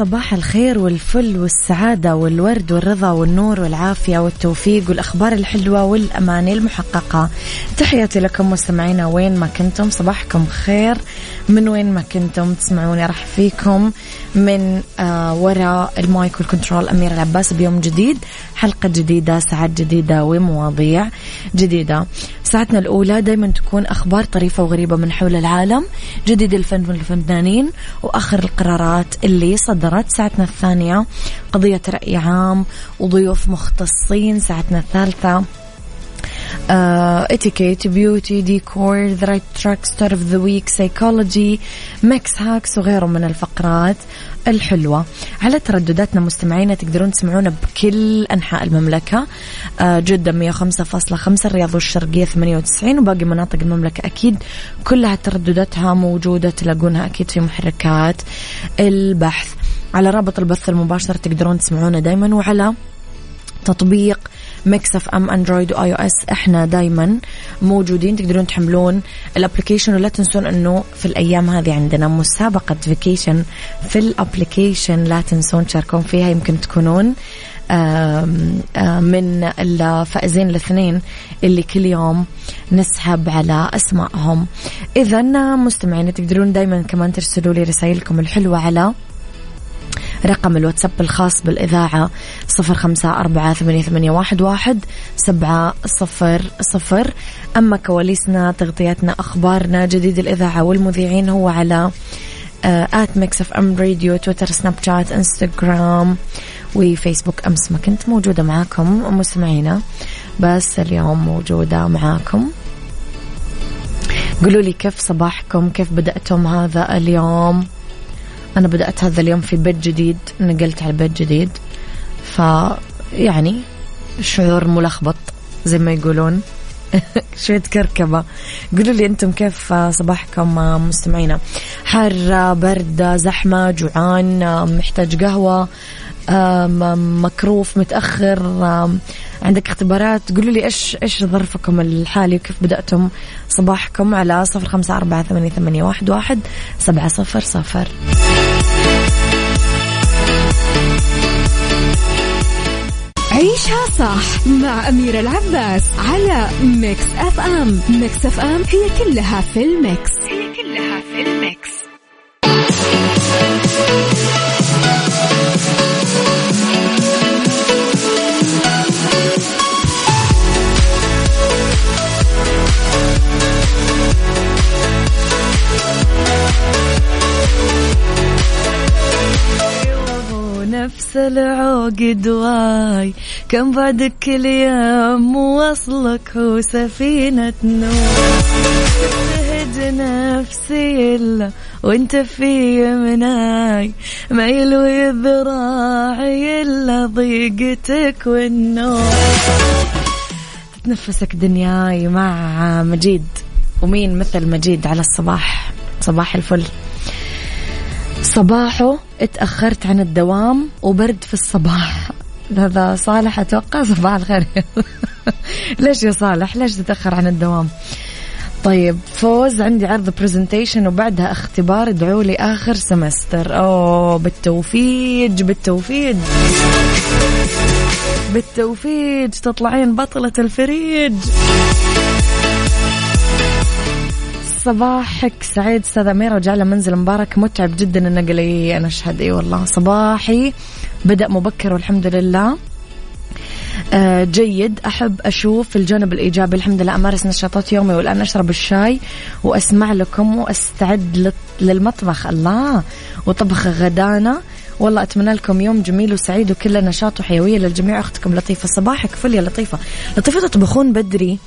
صباح الخير والفل والسعادة والورد والرضا والنور والعافية والتوفيق والأخبار الحلوة والأماني المحققة. تحياتي لكم مستمعينا وين ما كنتم صباحكم خير. من وين ما كنتم تسمعوني راح فيكم من آه وراء المايك وال control أمير العباس بيوم جديد. حلقة جديدة ساعات جديدة ومواضيع جديدة. ساعتنا الأولى دايما تكون أخبار طريفة وغريبة من حول العالم. جديد الفن والفنانين وآخر القرارات اللي صدرت. ساعتنا الثانية قضية رأي عام وضيوف مختصين. ساعتنا الثالثة اتيكيت beauty ديكور the right track star of the week psychology mix hacks وغيره من الفقرات الحلوة. على تردداتنا مستمعينا تقدرون تسمعونا بكل أنحاء المملكة. Uh, جدة 105.5 الرياض والشرقية 98 وباقي مناطق المملكة أكيد كلها تردداتها موجودة تلاقونها أكيد في محركات البحث. على رابط البث المباشر تقدرون تسمعونا دايما وعلى تطبيق ميكس اف ام اندرويد و iOS إحنا دايما موجودين. تقدرون تحملون ال application ولا تنسون إنه في الأيام هذه عندنا مسابقة vacation في ال application لا تنسون تشاركون فيها يمكن تكونون من الفائزين الاثنين اللي كل يوم نسحب على أسمائهم. اذا مستمعين تقدرون دائما كمان ترسلوا لي رسائلكم الحلوة على رقم الواتساب الخاص بالإذاعة صفر خمسة أربعة ثمانية, واحد, سبعة صفر صفر. أما كواليسنا تغطياتنا أخبارنا جديد الإذاعة والمذيعين هو على at ميكس اف ام راديو تويتر سناب شات انستغرام وفيسبوك. أمس ما كنت موجودة معاكم مستمعينا بس اليوم موجودة معاكم. قولوا لي كيف صباحكم؟ كيف بدأتم هذا اليوم؟ أنا بدأت هذا اليوم في بيت جديد نقلت على بيت جديد. ف يعني شعور ملخبط زي ما يقولون. شوية كركبة. قولوا لي أنتم كيف صباحكم مستمعينا؟ حر برد زحمة جوعان محتاج قهوة مقروف متأخر عندك اختبارات؟ قولوا لي إيش إيش ظرفكم الحالي وكيف بدأتم صباحكم على صفر خمسة أربعة ثمانية, ثمانية واحد, واحد سبعة صفر صفر. عيشها صح مع أميرة العباس على ميكس أف أم. ميكس أف أم هي كلها في الميكس. هي كلها في الميكس. نفس العقد واي كم بعد كل يوم وصلك هو سفينة نور تهج نفسي إلا وأنت في مناي. ما يلوي ذراعي إلا ضيقتك والنور تتنفسك دنياي مع مجيد. ومين مثل مجيد على الصباح؟ صباح الفل. صباحه اتأخرت عن الدوام وبرد في الصباح. هذا صالح أتوقع صباح الخير. ليش يا صالح؟ ليش تتأخر عن الدوام؟ طيب فوز عندي عرض presentation وبعدها اختبار. ادعوا لي آخر semester أوه بالتوفيق بالتوفيق بالتوفيق تطلعين بطلة الفريق. صباحك سعيد أستاذ أميرة وجعله منزل مبارك. متعب جدا النقل أنا اشهد إي والله صباحي بدأ مبكر والحمد لله. آه جيد. أحب أشوف الجانب الإيجابي الحمد لله أمارس نشاطات يومي والآن أشرب الشاي وأسمع لكم وأستعد للمطبخ. الله. وطبخ غدانا. والله أتمنى لكم يوم جميل وسعيد وكله نشاط وحيوية للجميع. أختكم لطيفة. صباحك فل يا لطيفة. لطيفة تطبخون بدري.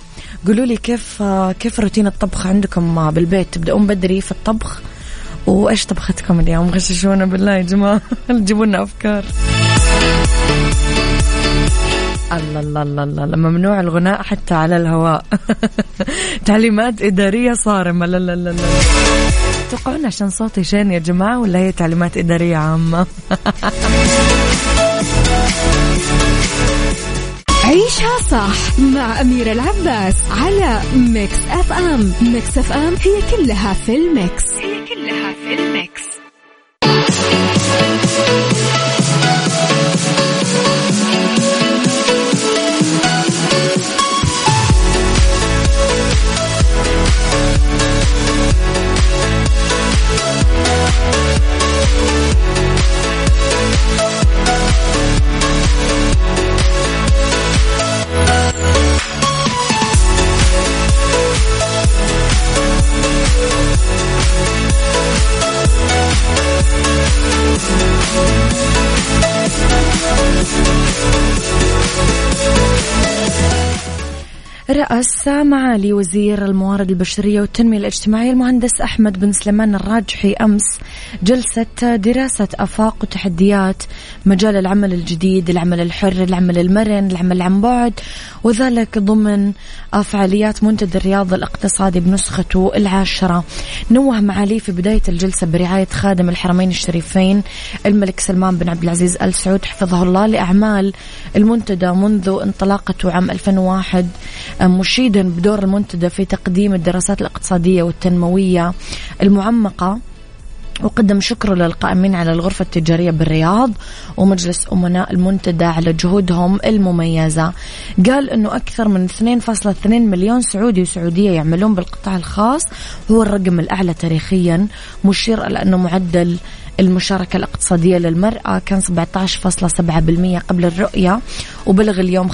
قولوا لي كيف كيف روتين الطبخ عندكم بالبيت؟ تبدأون بدري في الطبخ؟ وإيش طبختكم اليوم؟ غششونا بالله يا جماعة. جيبوا لنا أفكار. الله الله الله الله ممنوع الغناء حتى على الهواء. تعليمات إدارية صارمة لا لا لا لا. توقعون عشان صوتي شين يا جماعة ولا هي تعليمات إدارية عامة؟ عيشها صح مع أميرة العباس على ميكس أف أم ميكس أف أم هي كلها في الميكس. هي كلها في الميكس. We'll رأس معالي وزير الموارد البشرية والتنمية الاجتماعية المهندس أحمد بن سليمان الراجحي أمس جلسة دراسة آفاق وتحديات مجال العمل الجديد العمل الحر العمل المرن العمل عن بعد وذلك ضمن فعاليات منتدى الرياض الاقتصادي بنسخته العاشرة. نوه معالي في بداية الجلسة برعاية خادم الحرمين الشريفين الملك سلمان بن عبد العزيز آل سعود حفظه الله لأعمال المنتدى منذ انطلاقته عام 2001 مشيدا بدور المنتدى في تقديم الدراسات الاقتصادية والتنموية المعمقة. وقدم شكره للقائمين على الغرفة التجارية بالرياض ومجلس أمناء المنتدى على جهودهم المميزة. قال أنه أكثر من 2.2 مليون سعودي وسعودية يعملون بالقطاع الخاص. هو الرقم الأعلى تاريخيا مشير إلى أنه معدل المشاركة الاقتصادية للمرأة كان 17.7% قبل الرؤية وبلغ اليوم 35.6%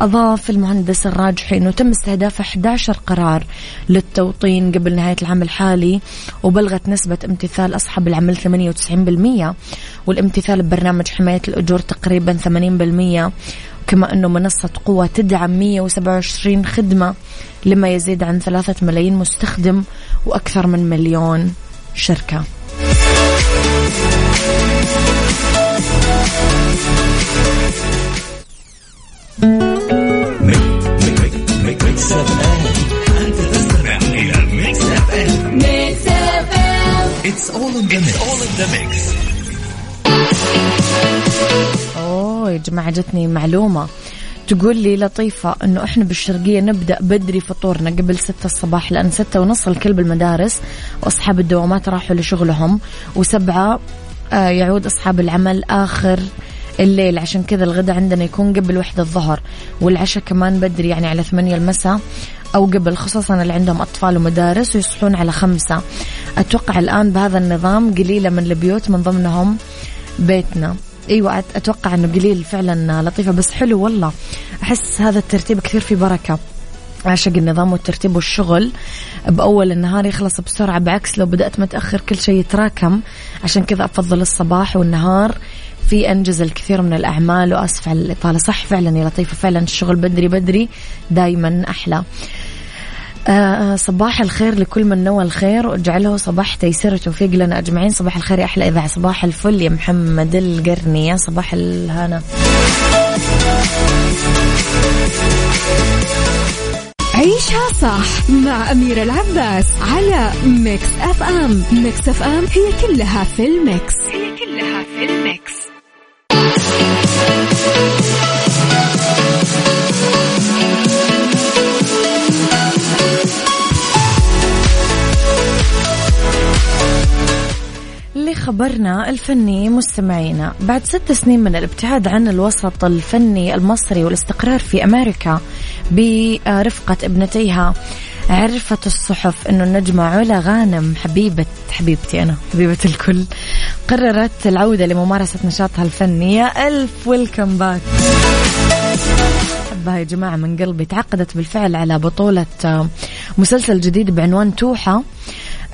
أضاف المهندس الراجحي أنه تم استهداف 11 قرار للتوطين قبل نهاية العام الحالي وبلغت نسبة امتثال أصحاب العمل 98% والامتثال ببرنامج حماية الأجور تقريبا 80% كما أنه منصة قوة تدعم 127 خدمة. لما يزيد عن ثلاثة ملايين مستخدم وأكثر من مليون شركة It's all in the mix. It's all in the mix. أوه يا جماعة جتني معلومة تقول لي لطيفة إنه إحنا بالشرقية نبدأ بدري فطورنا قبل ستة الصباح لأن ستة ونص الكل بالمدارس وأصحاب الدوامات راحوا لشغلهم وسبعة آه يعود أصحاب العمل آخر الليل عشان كذا الغداء عندنا يكون قبل وحدة الظهر والعشاء كمان بدري يعني على ثمانية المساء أو قبل خصوصا اللي عندهم أطفال ومدارس ويصحون على خمسة. أتوقع الآن بهذا النظام قليلة من البيوت من ضمنهم بيتنا. أيوه أتوقع إنه قليل فعلا لطيفة بس حلو والله. أحس هذا الترتيب كثير في بركة. عشق النظام والترتيب والشغل. بأول النهار يخلص بسرعة بعكس لو بدأت متأخر كل شيء يتراكم. عشان كذا أفضل الصباح والنهار. في أنجز الكثير من الأعمال وأسف على الإطالة. صح فعلا يا لطيفة فعلا الشغل بدري بدري دايما أحلى. آه صباح الخير لكل من نوى الخير واجعله صباح تيسير وتوفيق لنا أجمعين. صباح الخير يا أحلى إذاعة. صباح الفل يا محمد القرني. يا صباح الهنا. عيشها صح مع أميرة العباس على ميكس أف أم. ميكس أف أم هي كلها في الميكس. هي كلها في الميكس. لخبرنا الفني مستمعينا. بعد ست سنين من الابتعاد عن الوسط الفني المصري والاستقرار في أمريكا برفقة ابنتيها عرفت الصحف أنه النجمة علا غانم حبيبة حبيبتي أنا حبيبة الكل. قررت العودة لممارسة نشاطها الفني. يا ألف ويلكم باك يا جماعة من قلبي تعقدت بالفعل على بطولة مسلسل جديد بعنوان توحة.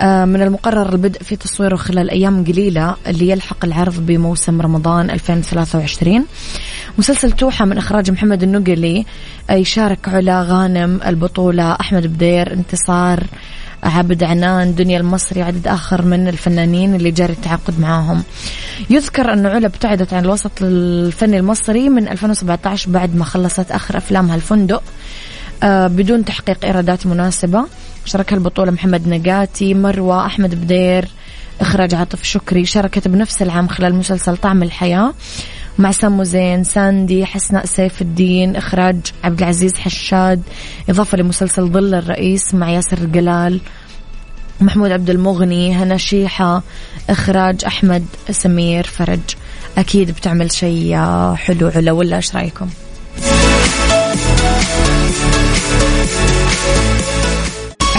من المقرر البدء في تصويره خلال أيام قليلة اللي يلحق العرض بموسم رمضان 2023 مسلسل توحة من إخراج محمد النقلي يشارك علا غانم البطولة أحمد بدير انتصار عبد عنان دنيا المصري عدد آخر من الفنانين اللي جاري التعاقد معاهم. يذكر أن علا ابتعدت عن الوسط الفني المصري من 2017 بعد ما خلصت آخر أفلامها الفندق. آه، بدون تحقيق إيرادات مناسبة. شاركها البطولة محمد نقاتي مروة أحمد بدير إخراج عاطف شكري. شاركت بنفس العام خلال مسلسل طعم الحياة مع سامو زين، ساندي حسناء سيف الدين إخراج عبد العزيز حشاد إضافة لمسلسل ظل الرئيس مع ياسر جلال محمود عبد المغني، هنا شيحة إخراج أحمد سمير فرج. أكيد بتعمل شيء حلو علا ولا إيش رأيكم؟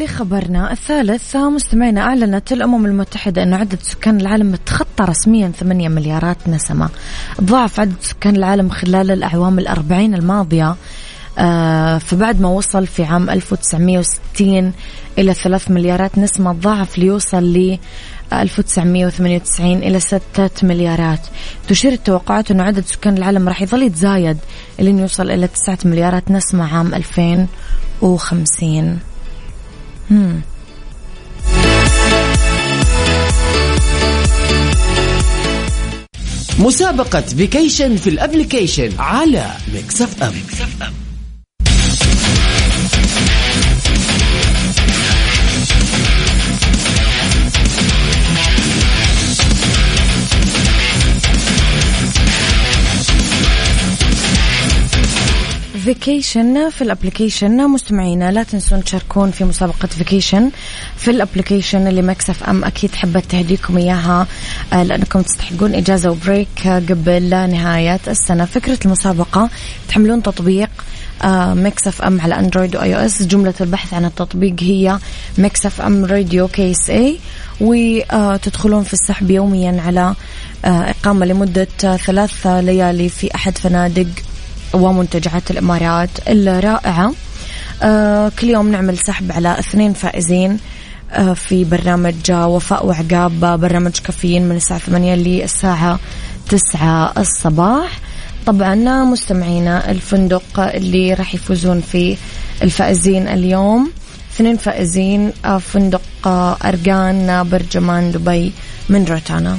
لخبرنا الثالث مستمعينا أعلنت الأمم المتحدة أن عدد سكان العالم تخطى رسميا 8 مليارات نسمة. ضعف عدد سكان العالم خلال الأعوام الأربعين الماضية آه، فبعد ما وصل في عام 1960 إلى 3 مليارات نسمة ضعف ليوصل ل 1998 إلى 6 مليارات. تشير التوقعات أن عدد سكان العالم راح يظل يتزايد لين يوصل إلى 9 مليارات نسمة عام 2050 مم. مسابقة vacation في ال application على ميكس اف ام, ميكس اف أم. vacation في ال application مستمعينا لا تنسون تشاركون في مسابقة vacation في ال application اللي ميكس اف ام أكيد حبت تهديكم إياها آه، لأنكم تستحقون إجازة و break قبل نهاية السنة. فكرة المسابقة تحملون تطبيق Mix FM على Android و iOS جملة البحث عن التطبيق هي Mix FM راديو KSA وتدخلون في السحب يوميا على آه، إقامة لمدة ثلاث ليالي في أحد فنادق ومنتجعات الإمارات الرائعة. آه كل يوم نعمل سحب على اثنين فائزين آه في برنامج وفاء وعقاب برنامج كافيين من الساعة ثمانية للساعة تسعة الصباح. طبعا مستمعينا الفندق اللي راح يفوزون في الفائزين اليوم. اثنين فائزين آه، فندق أرقان برجمان دبي من روتانا.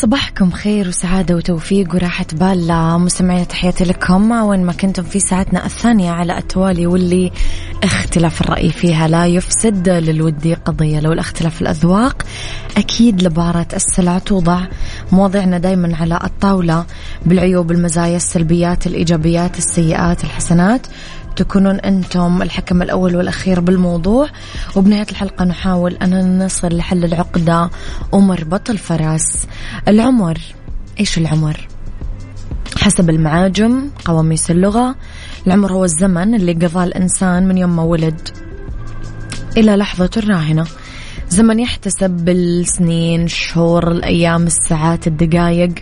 صباحكم خير وسعادة وتوفيق وراحة بال. مستمعين تحياتي لكم. وين ما كنتم في ساعتنا الثانية على التوالي واللي اختلاف الرأي فيها لا يفسد للودي قضية. لو الاختلاف الأذواق أكيد لبارة السلع توضع مواضيعنا دايما على الطاولة. بالعيوب المزايا السلبيات الإيجابيات السيئات الحسنات. تكونون أنتم الحكم الأول والأخير بالموضوع. وبنهاية الحلقة نحاول أن نصل لحل العقدة ومربط الفرس العمر إيش العمر؟ حسب المعاجم قواميس اللغة. العمر هو الزمن اللي قضاه الإنسان من يوم ما ولد إلى لحظة الراهنة. زمن يحتسب بالسنين الشهور الأيام الساعات الدقائق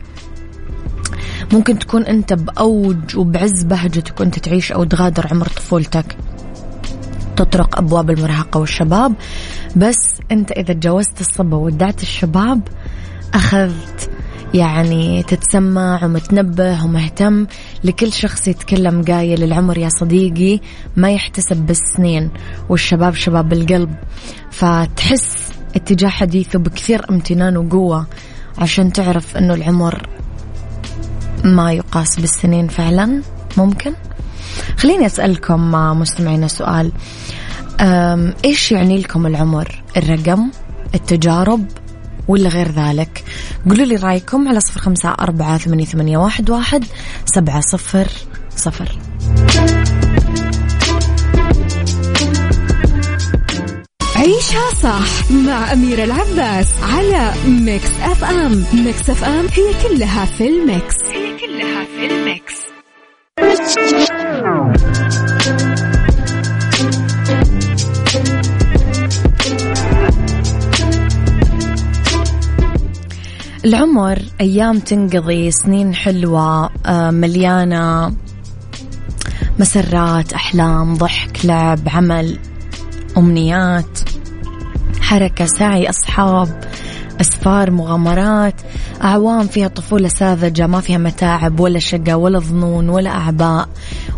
ممكن تكون أنت بأوج وبعز بهجتك وأنت تعيش أو تغادر عمر طفولتك. تطرق أبواب المراهقة والشباب. بس أنت إذا تجاوزت الصبا ودعت الشباب أخذت يعني تتسمع ومتنبه ومهتم لكل شخص يتكلم قايل العمر يا صديقي ما يحتسب بالسنين والشباب شباب القلب. فتحس اتجاه حديثه بكثير امتنان وقوة عشان تعرف إنه العمر ما يقاس بالسنين فعلا ممكن؟ خليني أسألكم مستمعينا سؤال. إيش يعني لكم العمر؟ الرقم؟ التجارب؟ ولا غير ذلك؟ قولوا لي رأيكم على صفر خمسة أربعة ثمانية, ثمانية واحد, واحد سبعة صفر صفر. عيشها صح مع أميرة العباس على Mix FM. Mix FM هي كلها في ال mix. العمر أيام تنقضي سنين حلوة آه، مليانة مسرات أحلام ضحك لعب عمل أمنيات حركة سعي أصحاب. أسفار مغامرات أعوام فيها طفولة ساذجة ما فيها متاعب ولا شقة ولا ظنون ولا أعباء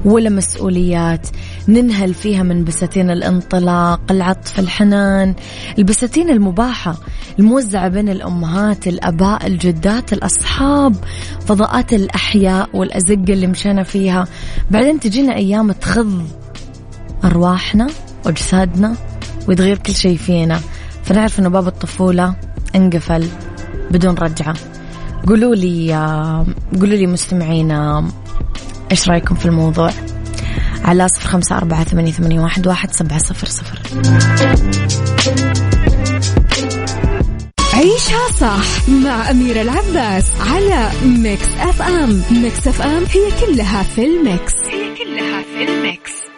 ولا مسؤوليات. ننهل فيها من بساتين الانطلاق العطف الحنان. البساتين المباحة الموزعة بين الأمهات الأباء الجدات الأصحاب فضاءات الأحياء والأزقة اللي مشينا فيها. بعدين تجينا أيام تخض أرواحنا وأجسادنا ويتغير كل شيء فينا. فنعرف أنه باب الطفولة انقفل بدون رجعة. قولوا لي قولوا لي مستمعينا إيش رأيكم في الموضوع؟ على صفر خمسة أربعة ثمانية, ثمانية واحد, واحد سبعة صفر صفر. عيشها صح مع أميرة العباس على Mix FM. Mix FM هي كلها في ال mix. هي كلها في ال mix.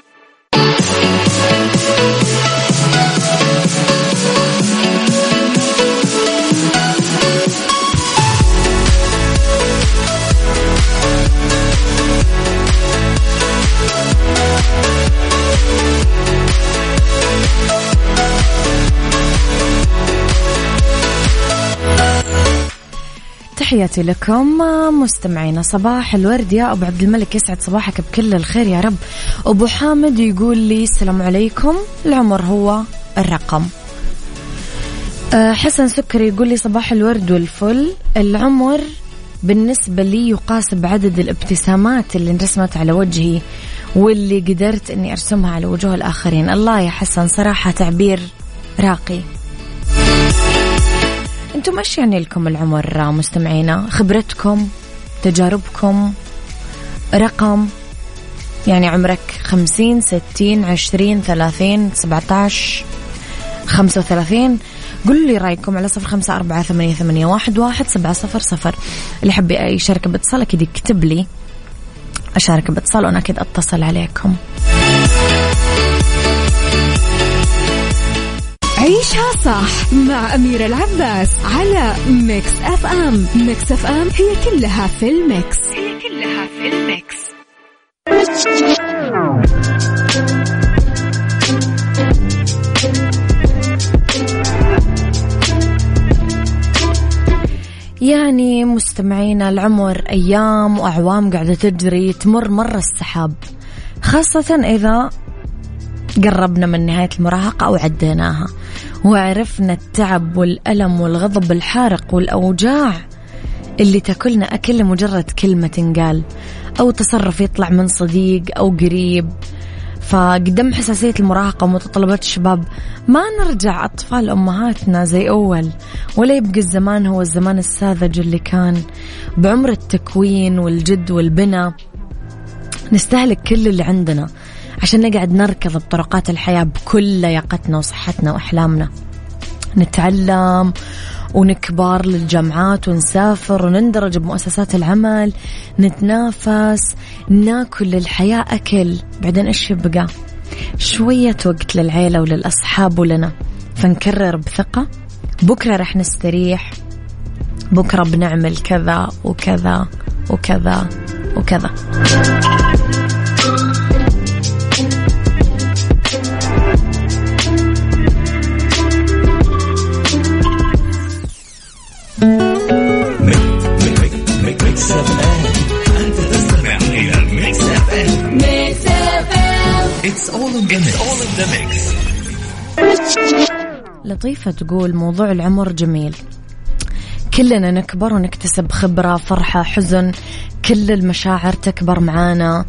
تحياتي لكم مستمعينا صباح الورد. يا أبو عبد الملك يسعد صباحك بكل الخير يا رب. أبو حامد يقول لي السلام عليكم. العمر هو الرقم. أه، حسن سكري يقول لي صباح الورد والفل. العمر بالنسبة لي يقاس بعدد الابتسامات اللي انرسمت على وجهي واللي قدرت إني أرسمها على وجوه الآخرين. الله يا حسن صراحة تعبير راقي. أنتم إيش يعني لكم العمر مستمعينا؟ خبرتكم تجاربكم رقم يعني عمرك خمسين ستين عشرين ثلاثين سبعة عشر خمسة وثلاثين. قولوا لي رأيكم على صفر خمسة أربعة ثمانية, ثمانية واحد, واحد سبعة صفر صفر. اللي يحب يشارك باتصال أكيد يكتب لي أشارك باتصال وأنا أكيد أتصل عليكم. عيشها صح مع أميرة العباس على Mix FM. Mix FM هي كلها في ال mix. هي كلها في ال mix. يعني مستمعينا العمر أيام وأعوام قاعدة تجري تمر مرة السحاب. خاصة إذا قربنا من نهاية المراهقة أو عديناها. وعرفنا التعب والألم والغضب الحارق والأوجاع اللي تاكلنا أكل لمجرد كلمة تنقال أو تصرف يطلع من صديق أو قريب. فقدام حساسية المراهقة ومتطلبات الشباب ما نرجع أطفال أمهاتنا زي أول ولا يبقى الزمان هو الزمان الساذج اللي كان. بعمر التكوين والجد والبناء نستهلك كل اللي عندنا. عشان نقعد نركض بطرقات الحياة بكل لياقتنا وصحتنا وأحلامنا. نتعلم ونكبر للجامعات ونسافر ونندرج بمؤسسات العمل نتنافس ناكل للحياة أكل. بعدين إيش يبقى؟ شوية وقت للعيلة وللأصحاب ولنا. فنكرر بثقة. بكرة رح نستريح. بكرة بنعمل كذا وكذا وكذا وكذا. لطيفة تقول موضوع العمر جميل. كلنا نكبر ونكتسب خبرة فرحة حزن. كل المشاعر تكبر معانا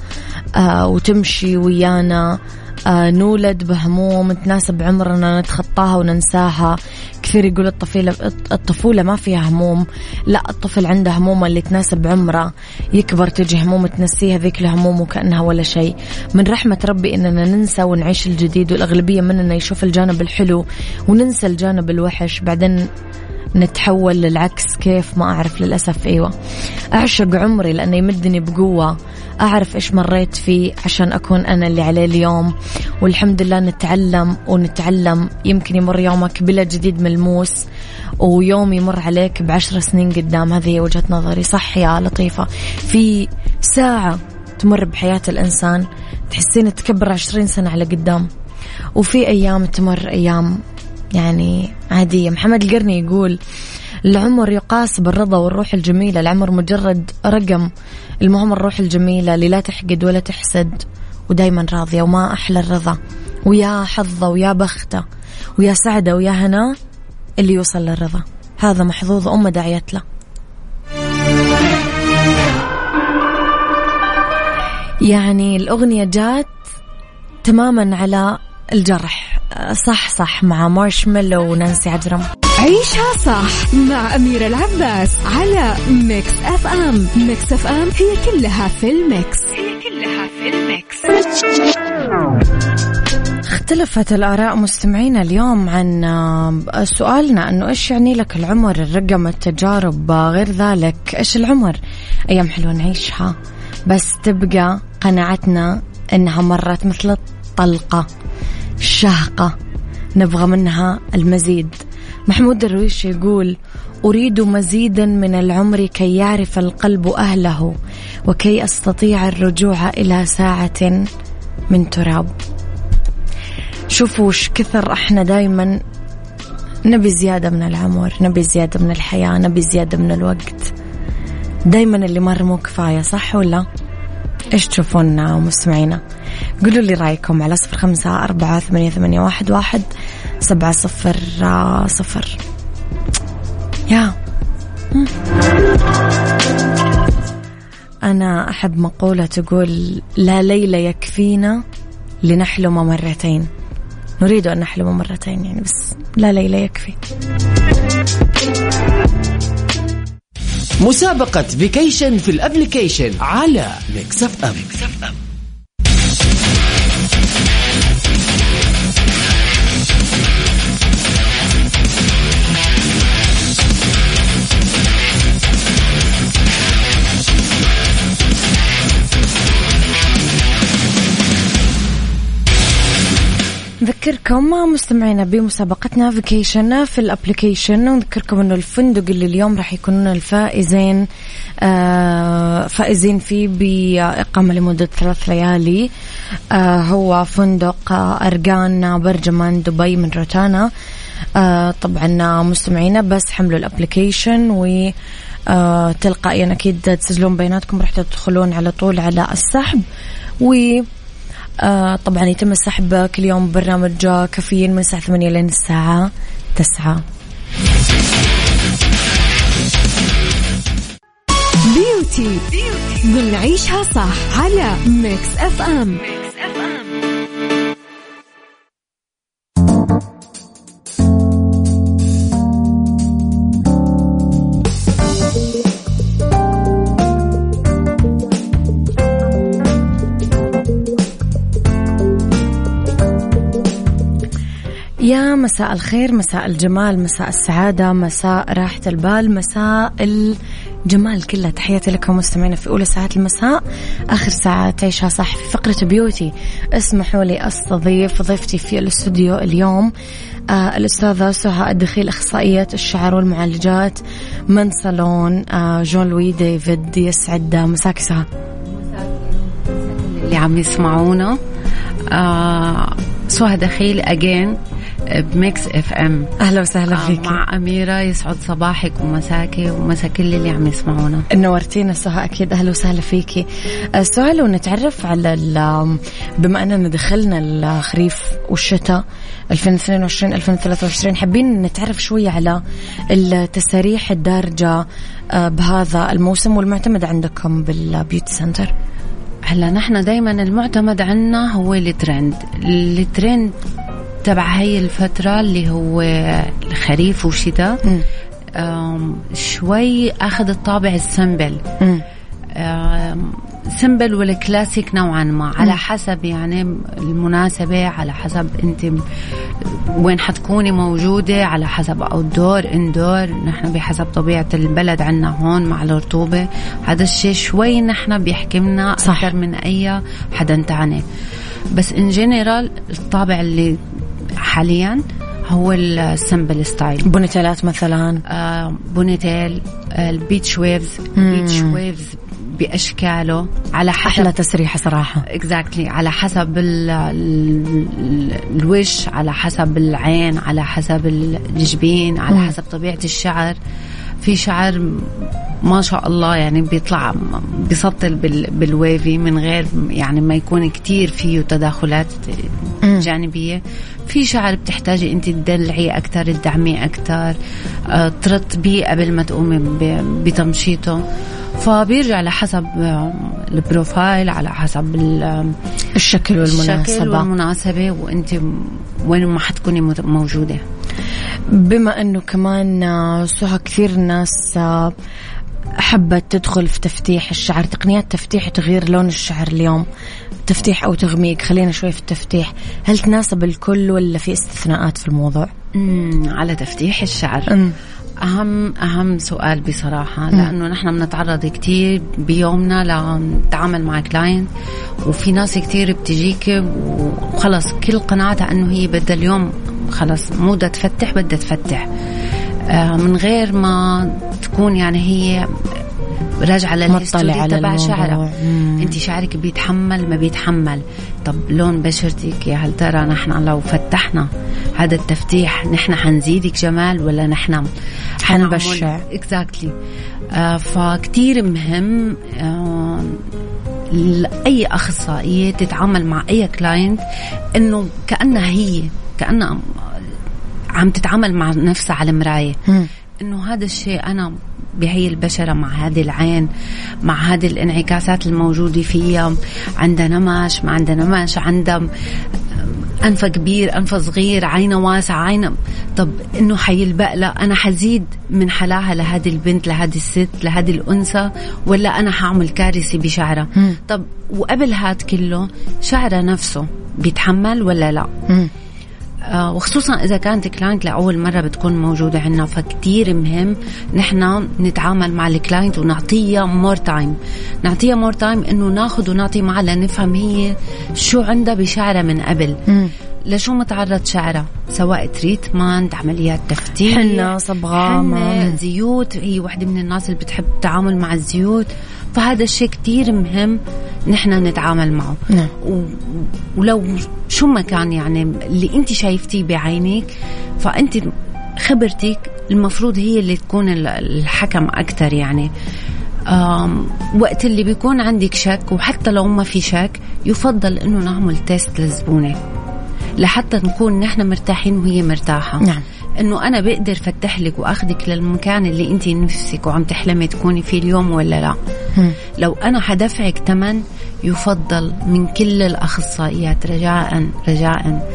آه وتمشي ويانا. آه نولد بهموم تناسب عمرنا نتخطاها وننساها. كثير يقول الطفولة الطفولة ما فيها هموم. لا الطفل عنده هموم اللي تناسب عمره. يكبر تجي هموم تنسيها ذيك الهموم وكأنها ولا شيء. من رحمة ربي إننا ننسى ونعيش الجديد والأغلبية مننا يشوف الجانب الحلو وننسى الجانب الوحش. بعدين نتحول للعكس كيف ما أعرف للأسف. أيوة. أعشق عمري لأنه يمدني بقوة. أعرف إيش مريت فيه عشان أكون أنا اللي عليه اليوم. والحمد لله نتعلم ونتعلم. يمكن يمر يومك بلا جديد ملموس ويوم يمر عليك بعشر سنين قدام. هذه وجهة نظري. صح يا لطيفة. في ساعة تمر بحياة الإنسان تحسين تكبر عشرين سنة على قدام. وفي أيام تمر أيام يعني عادية. محمد القرني يقول العمر يقاس بالرضا والروح الجميلة. العمر مجرد رقم. المهم الروح الجميلة اللي لا تحقد ولا تحسد ودايما راضية. وما أحلى الرضا. ويا حظة ويا بختة. ويا سعدة ويا هنا اللي يوصل للرضا. هذا محظوظ أمة دعيت له. يعني الأغنية جات تماما على الجرح. صح صح مع مارشميلو ونانسي عجرم. عيشها صح مع أميرة العباس على Mix FM. Mix FM هي كلها في ال mix. هي كلها في ال mix. اختلفت الآراء مستمعينا اليوم عن آه، سؤالنا أنه إيش يعني لك العمر الرقم التجارب غير ذلك إيش العمر؟ أيام حلوة نعيشها بس تبقى قناعتنا أنها مرت مثل الطلقة الشهقة نبغى منها المزيد. محمود درويش يقول أريد مزيدا من العمر كي يعرف القلب أهله وكي أستطيع الرجوع إلى ساعة من تراب. شوفوا وش كثر إحنا دايما نبي زيادة من العمر نبي زيادة من الحياة نبي زيادة من الوقت. دايما اللي مر مو كفاية صح ولا؟ إيش تشوفون مستمعينا قولوا لي رأيكم على صفر خمسة أربعة ثمانية, ثمانية واحد, واحد سبعة صفر صفر. يا. أنا أحب مقولة تقول لا ليلة يكفينا لنحلم مرتين. نريد أن نحلم مرتين يعني بس لا ليلة يكفي. مسابقة vacation في ال application على Mix FM, Mix FM. نذكركم مستمعينا بمسابقتنا vacation في ال application ونذكركم إنه الفندق اللي اليوم راح يكونون الفائزين آه فائزين فيه بإقامة لمدة ثلاث ليالي. آه هو فندق أرقان برجمان دبي من روتانا. آه طبعا مستمعينا بس حملوا الابلكيشن و آه تلقائيا أكيد تسجلون بياناتكم راح تدخلون على طول على السحب. و آه طبعا يتم السحب كل يوم برنامج كافيين من الساعة 8 لين الساعة 9 beauty ضمن عيشها صح على Mix FM Mix مساء الخير مساء الجمال مساء السعادة مساء راحة البال مساء الجمال كله. تحياتي لكم مستمعينا في أولى ساعات المساء. آخر ساعة عيشها صح في فقرة beauty. اسمحوا لي أستضيف ضيفتي في الاستوديو اليوم آه الأستاذة سهى الدخيل أخصائية الشعر والمعالجات من صالون آه Jean Louis David. يسعد. مساك سهى اللي عم يسمعونا آه سهى دخيل again ب Mix FM. أهلا وسهلا آه، فيك مع أميرة يسعد صباحك ومساكي ومسا كل اللي عم يسمعونا. نورتينا سهى أكيد أهلا وسهلا فيكي. آه، سهى لو نتعرف على بما أننا دخلنا الخريف والشتاء 2022 2023 حابين نتعرف شوي على التساريح الدارجة آه، بهذا الموسم والمعتمد عندكم بال beauty center. هلا نحن دائما المعتمد عنا هو ال trend. ال trend تبع هاي الفترة اللي هو الخريف والشتاء شوي أخذ الطابع ال simple. simple وال classic نوعا ما. على حسب يعني المناسبة على حسب أنت وين حتكوني موجودة على حسب outdoor indoor نحن بحسب طبيعة البلد عنا هون مع الرطوبة. هذا الشيء شوي نحن بيحكمنا أكثر من أي حدا تاني. بس in general الطابع اللي حاليا هو ال simple style ponytail ات مثلا؟ آه ponytail ال beach waves beach waves بأشكاله على حسب أحلى تسريحه صراحة. exactly exactly. على حسب ال ال الوش على حسب العين على حسب الجبين على حسب طبيعة الشعر. في شعر ما شاء الله يعني بيطلع بيسطل بال wavy من غير يعني ما يكون كتير فيه تداخلات جانبية. في شعر بتحتاجي انت تدلعي أكثر تدعميه أكثر آه، ترطبيه قبل ما تقومي بتمشيطه فبيرجع لحسب آه، البروفايل على حسب الشكل والمناسبة. الشكل والمناسبة وانت وين ما حتكوني موجودة. بما أنه كمان آه، سهى كثير ناس حبت تدخل في تفتيح الشعر تقنيات تفتيح تغيير لون الشعر اليوم. تفتيح أو تغميق خلينا شوي في التفتيح. هل تناسب الكل ولا في استثناءات في الموضوع؟ على تفتيح الشعر. مم. أهم أهم سؤال بصراحة لأنه نحن بنتعرض كتير بيومنا لنتعامل مع كلاينت وفي ناس كتير بتجيك وخلص كل قناعتها أنه هي بدها اليوم خلص مو بدها تفتح بدها تفتح آه، من غير ما تكون يعني هي راجعة لل history تبع شعرها. انت شعرك بيتحمل ما بيتحمل. طب لون بشرتك يا هل ترى نحن لو فتحنا هذا التفتيح نحن حنزيدك جمال ولا نحن حنبشع exactly آه فكتير مهم آه اي أخصائية تتعامل مع أي client إنه كأنها هي كانها عم تتعامل مع نفسها على مراية. إنه هذا الشيء أنا بهي البشرة مع هذه العين مع هذه الانعكاسات الموجودة فيها. عندها نمش ما عندها نمش عندها أنفة كبير أنفة صغير عينة واسعة عينة. طب إنه حيلبق لا أنا حزيد من حلاها لهذه البنت لهذه الست لهذه الأنثى ولا أنا حعمل كارثة بشعرها؟ طب وقبل هاد كله شعرها نفسه بيتحمل ولا لا؟ آه، وخصوصا إذا كانت client لأول مرة بتكون موجودة عندنا فكتير مهم نحن نتعامل مع ال client ونعطيها more time نعطيها more time إنه ناخذ ونعطي معها لنفهم هي شو عندها بشعرها من قبل. م. لشو متعرض شعرها؟ سواء treatment عمليات تفتيح حنة صبغة زيوت. هي وحدة من الناس اللي بتحب التعامل مع الزيوت. فهذا الشيء كتير مهم نحن نتعامل معه. نعم. و... ولو شو ما كان يعني اللي انت شايفتيه بعينك فأنت خبرتك المفروض هي اللي تكون الحكم أكثر يعني. وقت اللي بيكون عندك شك وحتى لو ما في شك يفضل إنه نعمل تيست للزبونه لحتى نكون نحن مرتاحين وهي مرتاحة. نعم. إنه أنا بقدر فتح لك وأخذك للمكان اللي انت نفسك وعم تحلمي تكوني فيه اليوم ولا لا. لو أنا حدفعك ثمن يفضل من كل الأخصائيات رجاء رجاء.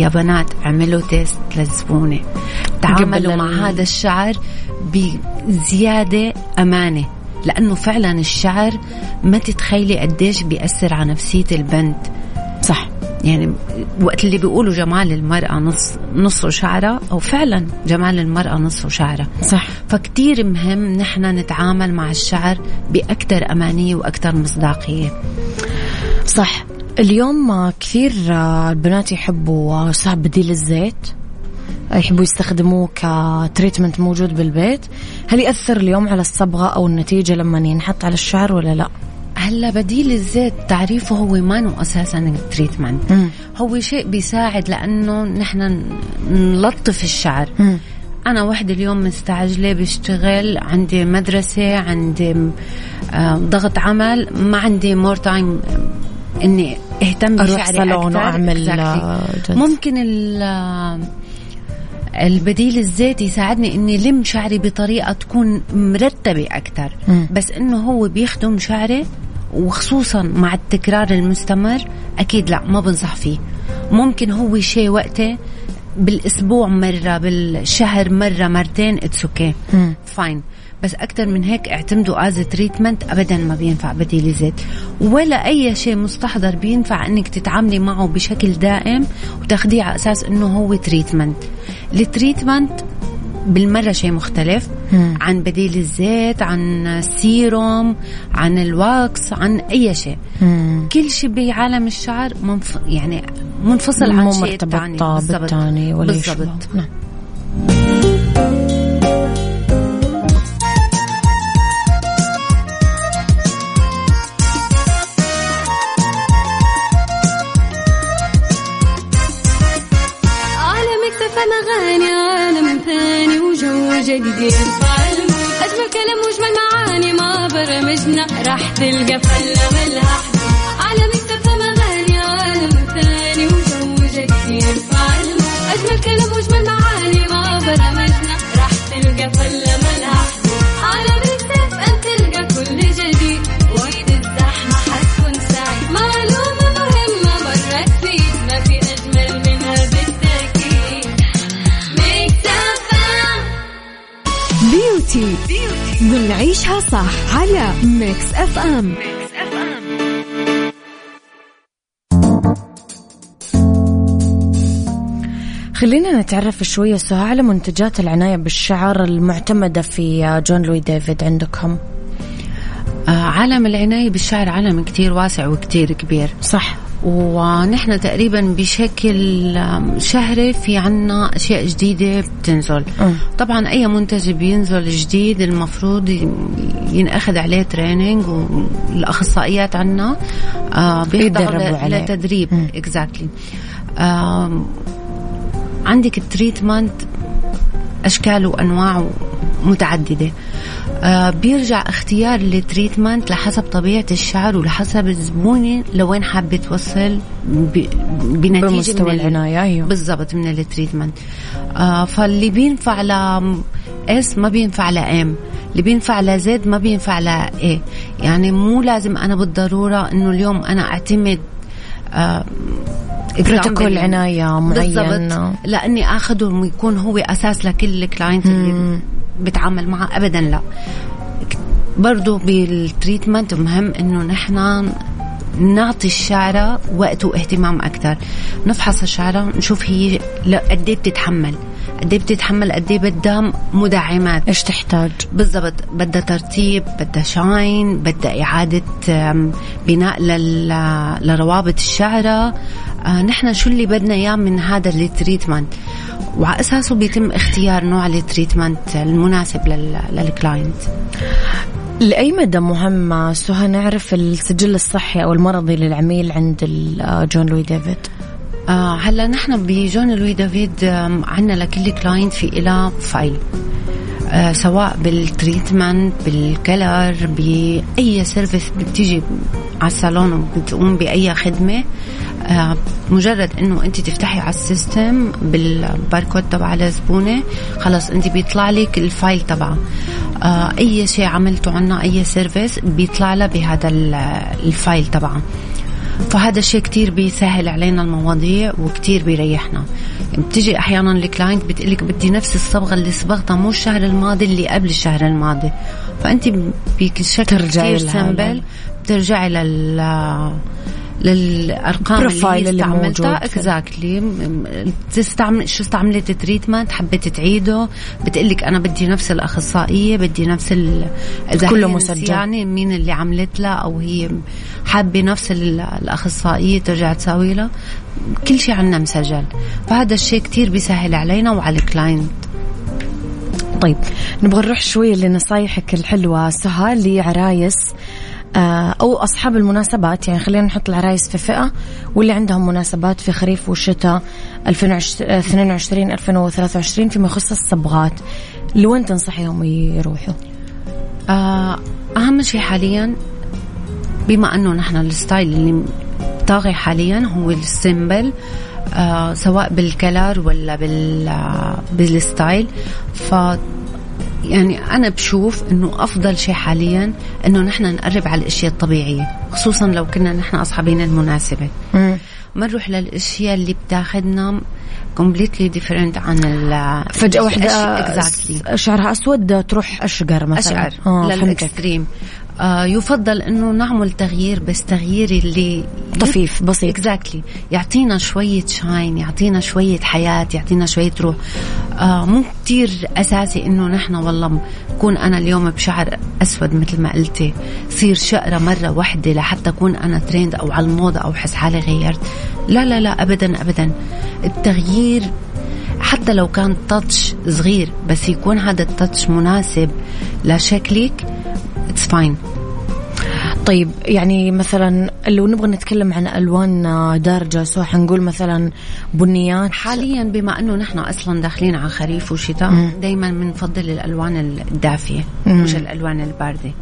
يا بنات اعملوا تيست للزبونة. تعاملوا مع هذا الشعر بزيادة أمانة. لأنه فعلا الشعر ما تتخيلي قديش بيأثر على نفسية البنت. يعني وقت اللي بيقولوا جمال المرأة نص نصه شعرة أو فعلا جمال المرأة نصه شعرة. صح. فكتير مهم نحن نتعامل مع الشعر بأكثر أمانية وأكثر مصداقية. صح. اليوم كثير البنات يحبوا صعب بديل الزيت. يحبوا يستخدموه ك treatment موجود بالبيت. هل يأثر اليوم على الصبغة أو النتيجة لما ينحط على الشعر ولا لا؟ هلا بديل الزيت تعريفه هو ما أساسا treatment هو شيء بيساعد لأنه نحن نلطف الشعر. أنا وحدة اليوم مستعجلة بشتغل عندي مدرسة عندي آه، ضغط عمل ما عندي more time إني أهتم بشعري أكثر. وأعمل آه، ممكن البديل الزيت يساعدني إني ألم شعري بطريقة تكون مرتبة أكثر. بس إنه هو بيخدم شعري وخصوصا مع التكرار المستمر أكيد لا ما بنصح فيه. ممكن هو شيء وقته بالأسبوع مرة بالشهر مرة مرتين it's okay fine بس أكثر من هيك اعتمدوا as treatment ابدا ما بينفع بديل زيت ولا أي شيء مستحضر بينفع إنك تتعاملي معه بشكل دائم وتاخديه على أساس إنه هو treatment ال treatment بالمرة شيء مختلف مم. عن بديل الزيت عن السيروم عن ال wax عن أي شيء مم. كل شيء بعالم الشعر منف... يعني منفصل عن شيء تاني بالضبط بالضبط نعم. تلقى فلة ملها على مكتب أغاني عالم ثاني وجو جديد يرفع أجمل كلام وأجمل معاني ما برمجنا راح تلقى فلة ملها على مكتب أن تلقى كل جديد. وقت الزحمة حتكون سعيد معلومة مهمة مرة تفيد ما في أجمل منها بالتأكيد. beauty نعيشها صح. على Mix FM خلينا نتعرف شوية سهى على منتجات العناية بالشعر المعتمدة في جون لوي ديفيد عندكم. آه، عالم العناية بالشعر عالم كتير واسع وكتير كبير. صح. ونحن تقريبا بشكل شهري في عنا أشياء جديدة بتنزل. م. طبعا أي منتج بينزل جديد المفروض ينأخذ عليه training والأخصائيات عنا آه بيحضروا لتدريب. exactly آه عندك ال treatment أشكال وأنواع متعددة. آه بيرجع اختيار ال treatment لحسب طبيعة الشعر ولحسب الزبونة لوين حابة توصل بنتيجة بمستوى العناية أيوه. بالضبط من ال treatment آه فاللي بينفع ل S ما بينفع ل M اللي بينفع ل Z ما بينفع ل A يعني مو لازم أنا بالضرورة إنه اليوم أنا أعتمد آه بروتوكول عناية معين لاني اخذه ويكون هو أساس لكل ال client اللي بتعامل معه. ابدا لا. برضو بال treatment مهم إنه نحن نعطي الشعرة وقت واهتمام أكثر نفحص الشعرة نشوف هي قد إيه بتتحمل. قد إيه بتتحمل قد إيه بدها مدعمات إيش تحتاج؟ بالضبط بدها ترتيب بدها shine بدها إعادة بناء لروابط الشعرة. آه نحن شو اللي بدنا إياه من هذا ال treatment؟ وعلى أساسه بيتم اختيار نوع ال treatment المناسب لل client لأي مدى مهم سهى نعرف السجل الصحي أو المرضي للعميل عند جون لوي ديفيد؟ آه هلا نحن بجون لوي ديفيد عندنا لكل client في إلى file. آه سواء بال treatment بال color بأي service بتيجي على الصالون وبتقوم بأي خدمة. آه مجرد إنه أنت تفتحي على ال system بال barcode تبع الزبونة خلص أنت بيطلع لك ال file تبعها آه أي شيء عملته عنا أي service بيطلع لها بهذا ال file تبعها فهذا الشيء كتير بيسهل علينا المواضيع وكتير بيريحنا. بتجي أحيانا ال client بتقلك بدي نفس الصبغة اللي صبغتها مو الشهر الماضي اللي قبل الشهر الماضي. فانت بشكل كتير simple بترجعي لل للأرقام اللي استعملتها. exactly تستعمل شو استعملت treatment حبيت تعيده. بتقلك أنا بدي نفس الأخصائية بدي نفس إذا كله مسجل. يعني مين اللي عملت لها أو هي حابة نفس الأخصائية ترجع تساوي لها. كل شيء عندنا مسجل. فهذا الشيء كتير بيسهل علينا وعلى ال client طيب نبغى نروح شوي لنصايحك الحلوة. سهى لعرايس آه، أو أصحاب المناسبات يعني خلينا نحط العرايس في فئة واللي عندهم مناسبات في خريف والشتاء 2022 2023 فيما يخص الصبغات لوين تنصحيهم يروحوا؟ آه، أهم شيء حاليا بما أنه نحن ال style اللي طاغي حاليا هو ال simple آه سواء بال color ولا بال بال style ف يعني أنا بشوف إنه أفضل شيء حاليا إنه نحن نقرب على الأشياء الطبيعية خصوصا لو كنا نحن أصحابين المناسبة. ما نروح للأشياء اللي بتاخذنا completely different عن ال فجأة واحدة شعرها أسود تروح أشقر مثلا. أشقر آه لل extreme يفضل إنه نعمل تغيير بس تغيير اللي طفيف بسيط. exactly exactly. يعطينا شوية shine يعطينا شوية حياة يعطينا شوية روح. آه مو كتير أساسي إنه نحن والله كون أنا اليوم بشعر أسود مثل ما قلتي. صير شقرة مرة واحدة لحتى أكون أنا تريند أو على الموضة أو حس حالي غيرت. لا لا لا ابدا ابدا. التغيير حتى لو كان touch صغير بس يكون هذا ال touch مناسب لشكلك. it's fine طيب يعني مثلا لو نبغى نتكلم عن ألوان دارجة so حنقول مثلا بنيات. حاليا بما أنه نحن أصلا داخلين على خريف وشتاء دائما بنفضل الألوان الدافية مش الألوان الباردة.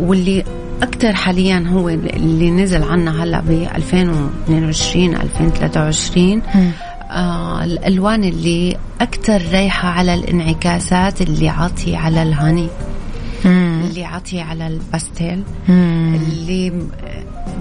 واللي أكثر حاليا هو اللي نزل عنا هلأ ب 2022 2023 آه الألوان اللي أكثر رايحة على الانعكاسات اللي عاطية على الهاني. اللي عاطيه على الباستيل اللي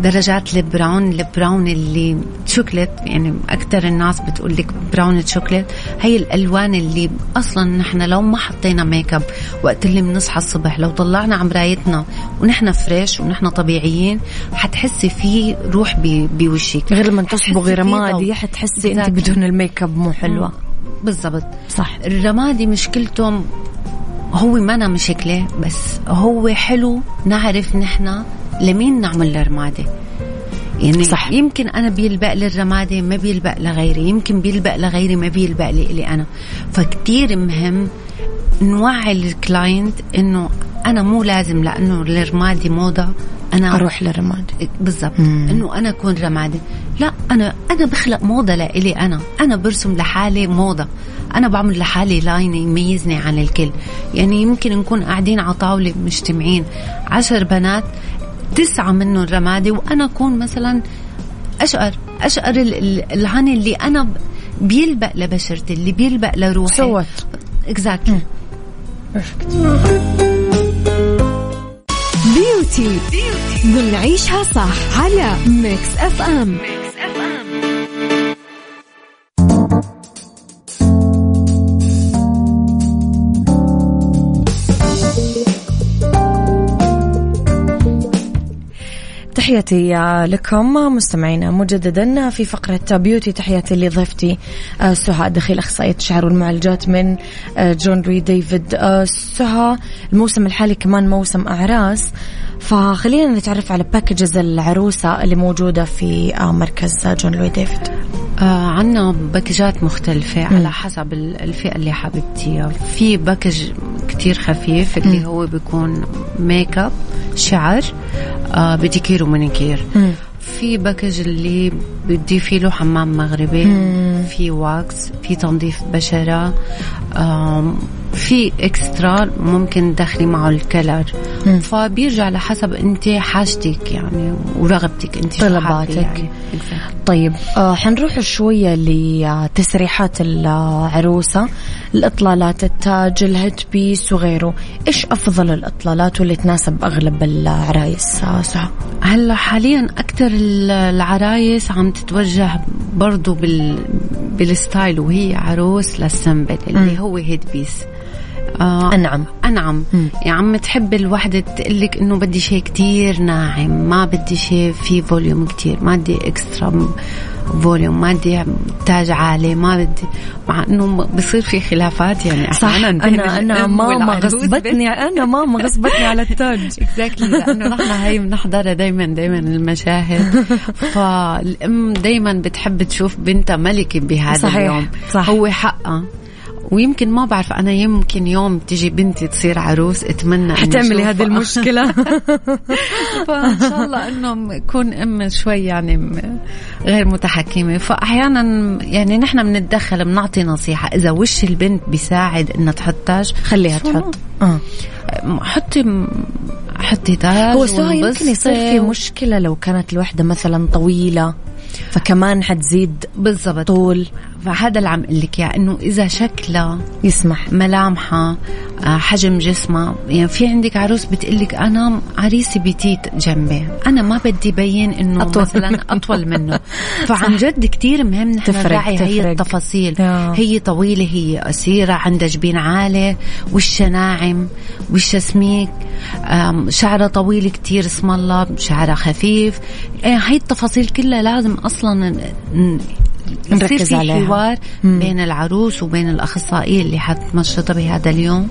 درجات ال brown ال brown اللي شوكليت يعني أكثر الناس بتقول لك brown chocolate هي الألوان اللي أصلا نحن لو ما حطينا make up وقت اللي بنصحى الصبح لو طلعنا على مرايتنا ونحن فريش ونحن طبيعيين حتحسي في روح بوشك. غير لما تصبغي رمادي حتحسي أنت بدون ال make up مو حلوة. بالضبط. صح. الرمادي مشكلته هو ما أنا مشكلة بس هو حلو نعرف نحن لمين نعمل الرمادة. يعني صح. يمكن أنا بيلبق لي الرمادة ما بيلبق لغيري يمكن بيلبق لغيري ما بيلبق لي إلي أنا. فكتير مهم نوعي ال client إنه أنا مو لازم لأنه الرمادي موضة. أنا أروح للرمادي بالضبط. إنه أنا أكون رمادي. لا أنا أنا بخلق موضة لإلي أنا. أنا برسم لحالي موضة. أنا بعمل لحالي line يميزني عن الكل. يعني يمكن نكون قاعدين على طاولة مجتمعين. عشر بنات تسعة منهم رمادي وأنا أكون مثلا أشقر. أشقر ال honey اللي أنا بيلبق لبشرتي اللي بيلبق لروحي. سوت. اكزاكتلي beauty بنعيشها صح على ميكس اف ام ميكس. تحياتي لكم مستمعينا مجددا في فقرة beauty تحياتي لضيفتي آه، سهى دخيل أخصائية الشعر والمعالجات من آه، جون لوي ديفيد آه، سهى. الموسم الحالي كمان موسم أعراس. فخلينا نتعرف على packages العروسة اللي موجودة في مركز جون لوي ديفيد. آه عنا package ات مختلفة م. على حسب الفئة اللي حبيبتيها في package كتير خفيف اللي م. هو بيكون make up شعر آه pedicure و manicure في package اللي بدي فيه له حمام مغربي مم. في wax في تنظيف بشرة في extra ممكن تدخلي معه ال color مم. فبيرجع لحسب انت حاجتك يعني ورغبتك انت طلباتك. يعني. طيب آه حنروح شوية لتسريحات العروسة الإطلالات التاج ال head piece وغيره. إيش أفضل الإطلالات واللي تناسب أغلب العرايس؟ آه سهى هلا حاليا أكثر العرايس عم تتوجه برضو بال بال style وهي عروس لل simple اللي هو head piece. آه أنعم. أنعم. مم. يعني عم تحب الوحدة تقلك إنه بدي شيء كتير ناعم ما بدي شيء فيه volume كتير ما بدي extra volume ما بدي تاج عالي ما بدي مع إنه بصير في خلافات يعني صح. أنا الأم ماما غصبتني أنا ماما غصبتني على التاج. exactly لأنه نحن هي بنحضرها دائما دائما المشاهد. فالأم دائما بتحب تشوف بنتها ملكة بهذا صحيح، اليوم. صح. هو حقها. ويمكن ما بعرف أنا يمكن يوم تيجي بنتي تصير عروس أتمنى حتعملي. هذه المشكلة. فإن شاء الله انه يكون أم شوي يعني غير متحكمة. فأحيانا يعني نحن بنتدخل بنعطي نصيحة إذا وش البنت بيساعد إنها تحط تاج خليها تحط. آه. حطي حطي تاج هو سهى يمكن يصير في مشكلة لو كانت الوحدة مثلا طويلة. فكمان حتزيد بالضبط طول فهذا اللي عم أقول لك إياه إنه إذا شكلها يسمح ملامحها آه، حجم جسمها يعني في عندك عروس بتقلك أنا عريسي بتيت جنبي أنا ما بدي بين إنه أطول. مثلا أطول منه فعن جد كتير مهم نحن نراعي هي. التفاصيل. هي طويلة هي قصيرة عندها جبين عالي وشها ناعم وشها سميك شعرها طويل كتير اسم الله شعرها خفيف هي التفاصيل كلها لازم أصلا نركز في عليها. حوار مم. بين العروس وبين الأخصائية اللي حتنشطها بهذا اليوم.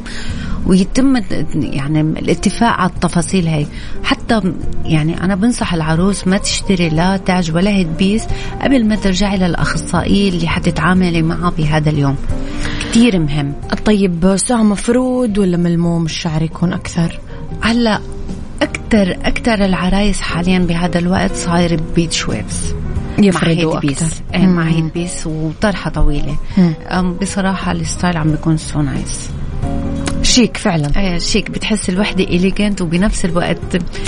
ويتم يعني الاتفاق على التفاصيل هي حتى يعني أنا بنصح العروس ما تشتري لا تاج ولا هيد بيس قبل ما ترجعي للاخصائيه اللي حتتعاملي معها بهذا اليوم. كتير مهم. طيب سهى مفرود ولا ملموم الشعر يكون أكثر؟ هلأ أكثر أكثر العرايس حاليا بهذا الوقت صاير beach waves. يفردوا head piece. إيه مع. head piece وطرحة طويلة. بصراحة ال style عم بيكون so nice chic فعلا. إيه شيك. بتحس الوحدة elegant وبنفس الوقت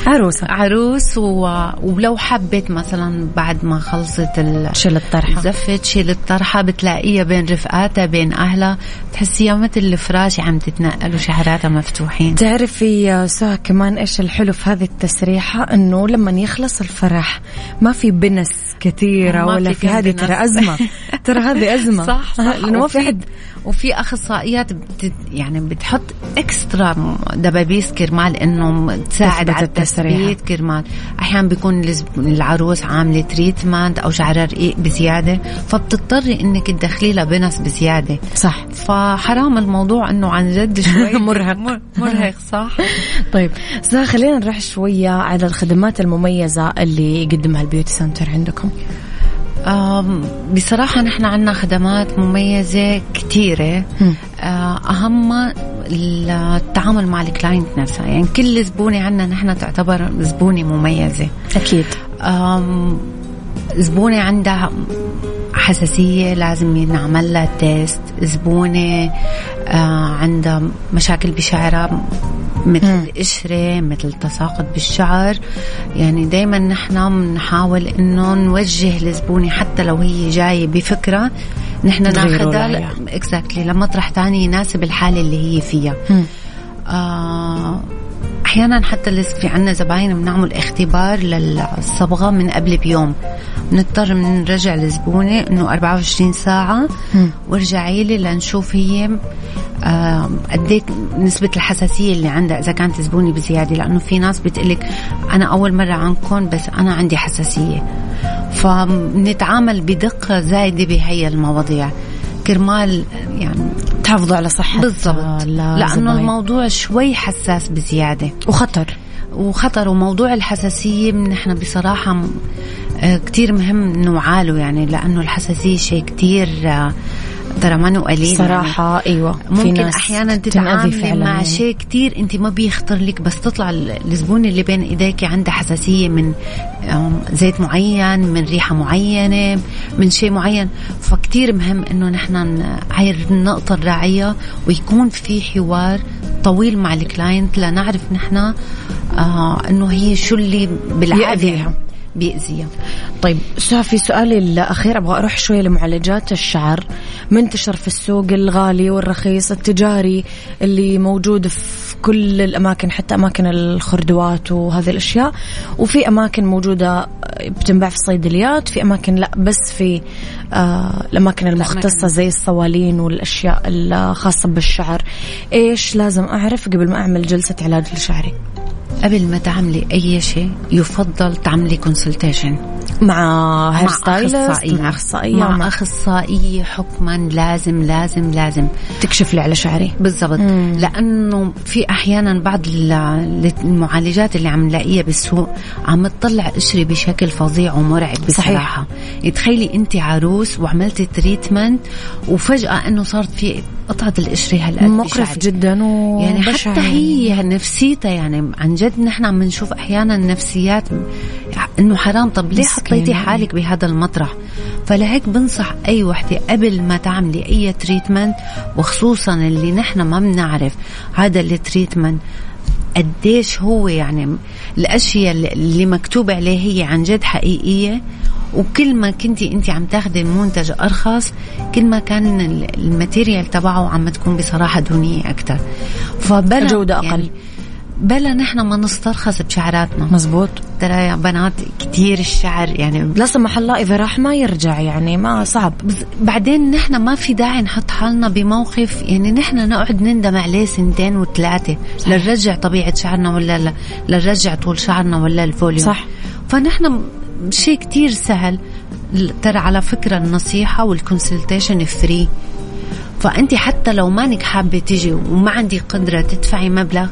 عروسة. عروس و... ولو حبت مثلا بعد ما خلصت ال... شيل الطرحة. زفت شيل الطرحة بتلاقيها بين رفقاتها بين أهلها. تحسيها مثل الفراشة عم تتنقل وشعراتها مفتوحين. تعرفي سهى كمان إيش الحلو في هذه التسريحة؟ إنه لما يخلص الفرح ما في بنس كثيرة ما ولا في في هذه. ترى أزمة. ترى هذه أزمة. صح صح. لأنه ما في وفي- حد. وفي أخصائيات بت يعني بتحط extra دبابيس كرمال إنه تساعد على. التثبيت كرمال. أحيانا بيكون العروس عاملة treatment أو شعرها رقيق بزيادة فبتضطري إنك تدخلي لها بنس بزيادة. صح. فحرام الموضوع إنه عن جد شوي مرهق. مر- مرهق صح؟ طيب سهى خلينا نروح شوية على الخدمات المميزة اللي يقدمها ال beauty center عندكم. بصراحة نحن عنا خدمات مميزة كثيرة مم. أهم التعامل مع ال client نفسها. يعني كل زبونة عنا نحن تعتبر زبونة مميزة. أكيد. زبونة عندها حساسية لازم ينعمل لها test زبونة آه عندها مشاكل بشعرها. مثل. القشرة مثل تساقط بالشعر يعني دايما نحن بنحاول إنه نوجه الزبونة حتى لو هي جاية بفكرة نحن ناخذها. اكزاكتلي لمطرح تاني يناسب الحالة اللي هي فيها. آه، أحيانا حتى لسه في عنا زباين بنعمل اختبار للصبغة من قبل بيوم. بنضطر نرجع لزبونة إنه 24 ساعة. وارجعي لي لنشوف هي آه، قد إيه نسبة الحساسية اللي عندها إذا كانت زبونة بزيادة. لأنه في ناس بتقلك أنا أول مرة عندكم بس أنا عندي حساسية. فبنتعامل بدقة زايدة بهي المواضيع. كرمال يعني تحافظوا على صحة بالضبط. لأنه الزباين. الموضوع شوي حساس بزيادة. وخطر. وخطر وموضوع الحساسية نحن بصراحة م- آه، كتير مهم نوعاله يعني لأنه الحساسية شيء كتير آه، ترى ما قليل صراحة يعني أيوة ممكن أحيانا تتعاملي مع يعني. شيء كتير أنت ما بيخطر لك بس تطلع الزبون اللي بين إيديك عنده حساسية من زيت معين من ريحة معينة من شيء معين. فكتير مهم أنه نحن هاي النقطة الراعية ويكون في حوار طويل مع ال client لنعرف نحن آه إنه هي شو اللي بالعادة. بيأذيها. طيب سافي سؤالي الأخير أبغى أروح شوية لمعالجات الشعر. منتشر في السوق الغالي والرخيص التجاري اللي موجود في كل الأماكن حتى أماكن الخردوات وهذه الأشياء. وفي أماكن موجودة بتنباع في الصيدليات في أماكن لا بس في آه الأماكن. المختصة زي الصوالين والأشياء الخاصة بالشعر. إيش لازم أعرف قبل ما أعمل جلسة علاج لشعري؟ قبل ما تعملي أي شيء يفضل تعملي consultation مع hair stylist مع أخصائية. مع, اخصائيه حكما لازم لازم لازم. تكشف لي على شعري. بالضبط. لأنه في أحيانا بعض المعالجات اللي عم نلاقيها بالسوق عم تطلع قشري بشكل فظيع ومرعب بصراحة. صحيح. تخيلي أنت عروس وعملتي treatment وفجأة إنه صارت في قطعة القشرة هالقد مقرف جدا و يعني حتى هي نفسيتها يعني عن جد نحن عم نشوف أحيانا نفسيات إنه حرام. طب ليه حطيتي حالك بهذا المطرح. فلهيك بنصح أي وحدة قبل ما تعملي أي treatment وخصوصا اللي نحن ما بنعرف هذا ال treatment قديش هو يعني الأشياء اللي مكتوب عليه هي عن جد حقيقية. وكل ما كنتي انت عم تاخذي المنتج أرخص كل ما كان ال material تبعه عم تكون بصراحة دونية أكثر فبلا جوده أقل. يعني بلا نحن ما نسترخص بشعراتنا. مزبوط. ترى يا بنات كتير الشعر يعني لا سمح الله إذا راح ما يرجع يعني ما صعب. بعدين نحن ما في داعي نحط حالنا بموقف يعني نحن نقعد نندم عليه سنتين وثلاثة؟ لنرجع طبيعة شعرنا ولا لا؟ لنرجع طول شعرنا ولا ال volume صح. فنحن شيء كتير سهل. ترى على فكرة النصيحة وال consultation free فأنت حتى لو مانك حابة تجي وما عندي قدرة تدفعي مبلغ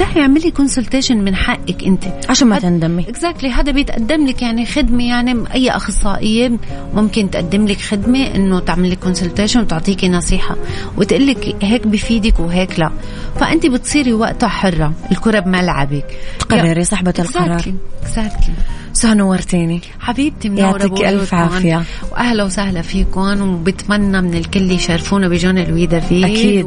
تعي اعملي كونسلتيشن من حقك انت. عشان ما تندمي. exactly هذا بيتقدم لك يعني خدمة يعني أي أخصائية ممكن تقدم لك خدمة إنه تعمل لك consultation وتعطيكي نصيحة. وتقول لك هيك بفيدك وهيك لا. فأنت بتصيري وقتها حرة. الكرة بملعبك. تقرري صاحبه القرار. exactly سهى نورتيني. حبيبتي منورة يعطيك ألف عافية. وأهلا وسهلا فيكم. وبتمنى من الكل يشرفونا بجون لوي ديفيد أكيد.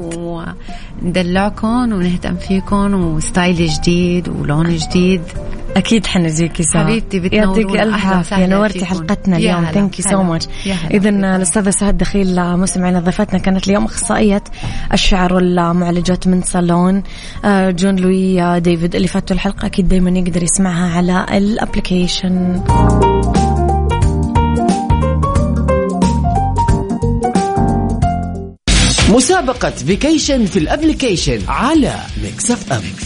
وندلعكم ونهتم فيكم و style جديد ولون جديد. أكيد حنجيكي سوا. حبيبتي يعطيك ألف عافية. نورتي حلقتنا اليوم. thank you so much اذا الاستاذه سهد دخيل مستمعينا ضيفتنا كانت اليوم أخصائية الشعر والمعالجات من صالون. آه، جون لوي آه، ديفيد اللي فاتوا الحلقة. أكيد دائما يقدر يسمعها على الابلكيشن مسابقة فيكيشن في الابلكيشن على ميكس اف ام, ميكس.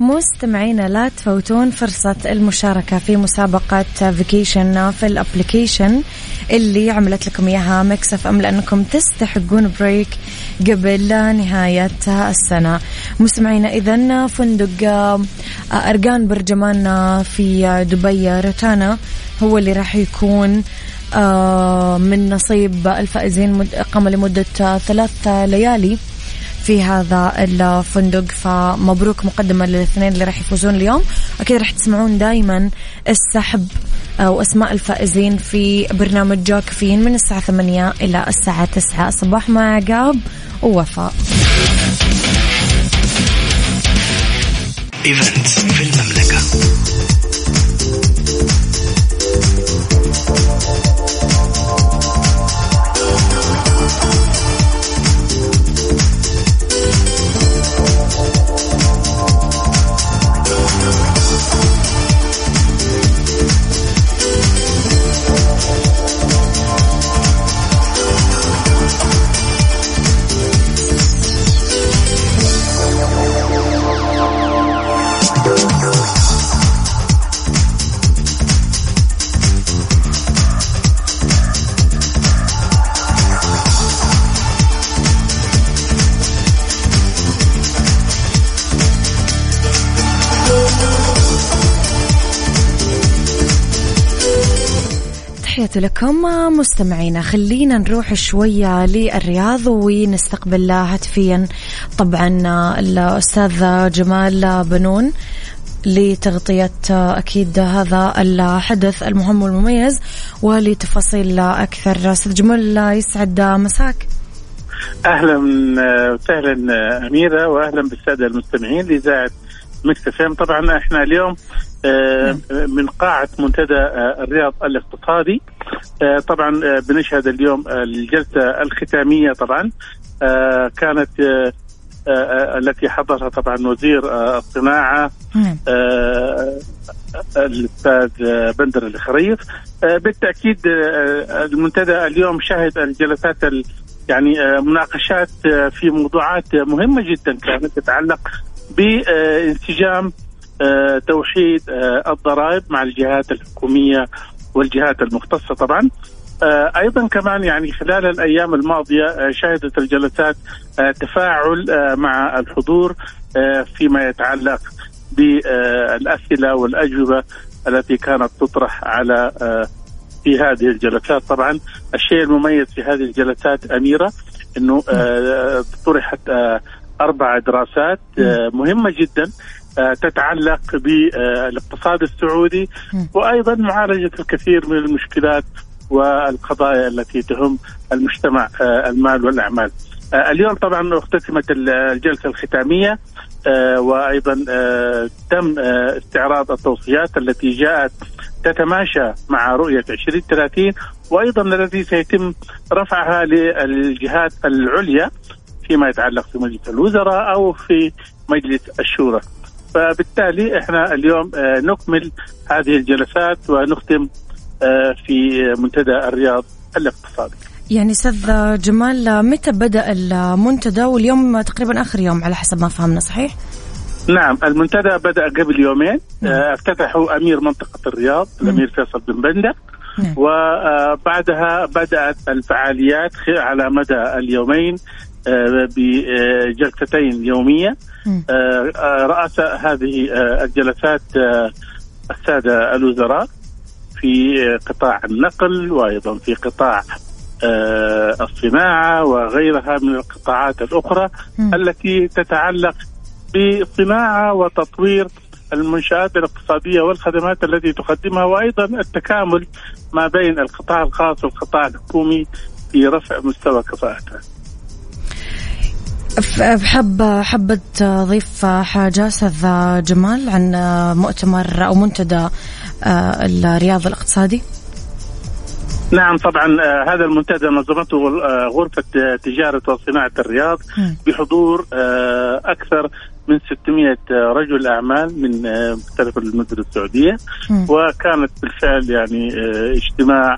مستمعينا لا تفوتون فرصة المشاركة في مسابقة vacation في ال application اللي عملت لكم إياها ميكس اف ام لأنكم تستحقون break قبل نهاية السنة. مستمعينا اذا فندق آه، ارقان برجمان في دبي روتانا هو اللي راح يكون آه، من نصيب الفائزين إقامة لمدة ثلاث ليالي في هذا الفندق. فمبروك مقدمة للاثنين اللي راح يفوزون اليوم. أكيد راح تسمعون دائما السحب أو أسماء الفائزين في برنامج جاكفين من الساعة 8 إلى الساعة 9 الصباح مع عقاب ووفاء. ايفنت في المملكة. لكم مستمعينا. خلينا نروح شوية للرياض ونستقبل هاتفيا. طبعا الأستاذ جمال بنون لتغطية أكيد هذا الحدث المهم والمميز ولتفاصيل أكثر. أستاذ جمال يسعد مساك. أهلا وسهلا أميرة وأهلا بالسادة المستمعين لإذاعة مكس طبعا إحنا اليوم آه، من قاعة منتدى آه، الرياض الاقتصادي. آه، طبعا بنشهد اليوم الجلسة الختامية طبعا. كانت التي حضرها طبعا وزير الصناعة الأستاذ بندر الخريف. بالتأكيد المنتدى اليوم شهد الجلسات يعني مناقشات في موضوعات مهمة جدا كانت تتعلق بانسجام آه، توحيد آه، الضرائب مع الجهات الحكومية والجهات المختصة طبعا. آه، أيضا كمان يعني خلال الأيام الماضية شهدت الجلسات تفاعل مع الحضور فيما يتعلق بالأسئلة والأجوبة التي كانت تطرح على في هذه الجلسات. طبعا الشيء المميز في هذه الجلسات أميرة إنه طرحت أربع دراسات مهمة جدا آه، تتعلق بالاقتصاد السعودي وأيضا معالجة الكثير من المشكلات والقضايا التي تهم المجتمع آه، المال والأعمال. آه، اليوم طبعا اختتمت الجلسة الختامية وأيضا تم استعراض التوصيات التي جاءت تتماشى مع رؤية 2030 وأيضا التي سيتم رفعها للجهات العليا. فيما يتعلق في مجلس الوزراء أو في مجلس الشورى. فبالتالي إحنا اليوم آه، نكمل هذه الجلسات ونختم آه، في منتدى الرياض الاقتصادي. يعني أستاذ جمال متى بدأ المنتدى واليوم تقريبا آخر يوم على حسب ما فهمنا صحيح؟ نعم المنتدى بدأ قبل يومين نعم. آه، افتتحوا أمير منطقة الرياض الأمير فيصل بن بنده نعم. وبعدها بدأت الفعاليات على مدى اليومين بجلستين يومية. آه، آه، رأس هذه آه، الجلسات السادة الوزراء في قطاع النقل وأيضا في قطاع الصناعة وغيرها من القطاعات الأخرى التي تتعلق بصناعة وتطوير المنشآت الاقتصادية والخدمات التي تقدمها وأيضا التكامل ما بين القطاع الخاص والقطاع الحكومي في رفع مستوى كفاءتها. حب حبت تضيف حاجة أستاذ جمال عن مؤتمر أو منتدى آه، الرياض الاقتصادي؟ نعم طبعا آه، هذا المنتدى نظمته آه، غرفة تجارة وصناعة الرياض بحضور أكثر من 600 رجل أعمال من مختلف المدن السعودية. وكانت بالفعل يعني اجتماع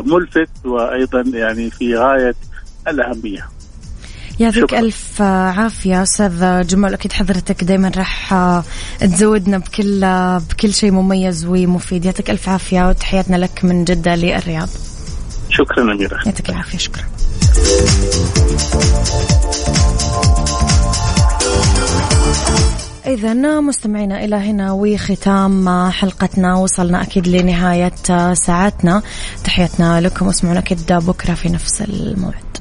ملفت وأيضا يعني في غاية الأهمية. يعطيك ألف عافية أستاذ جمال. أكيد حضرتك دايما راح تزودنا بكل بكل شيء مميز ومفيد. يعطيك ألف عافية وتحياتنا لك من جدة للرياض. شكرا أميرة يعطيك العافية. شكرا. إذا مستمعينا إلى هنا وختام حلقتنا. وصلنا أكيد لنهاية ساعتنا. تحياتنا لكم. واسمعونا أكيد بكرة في نفس الموعد.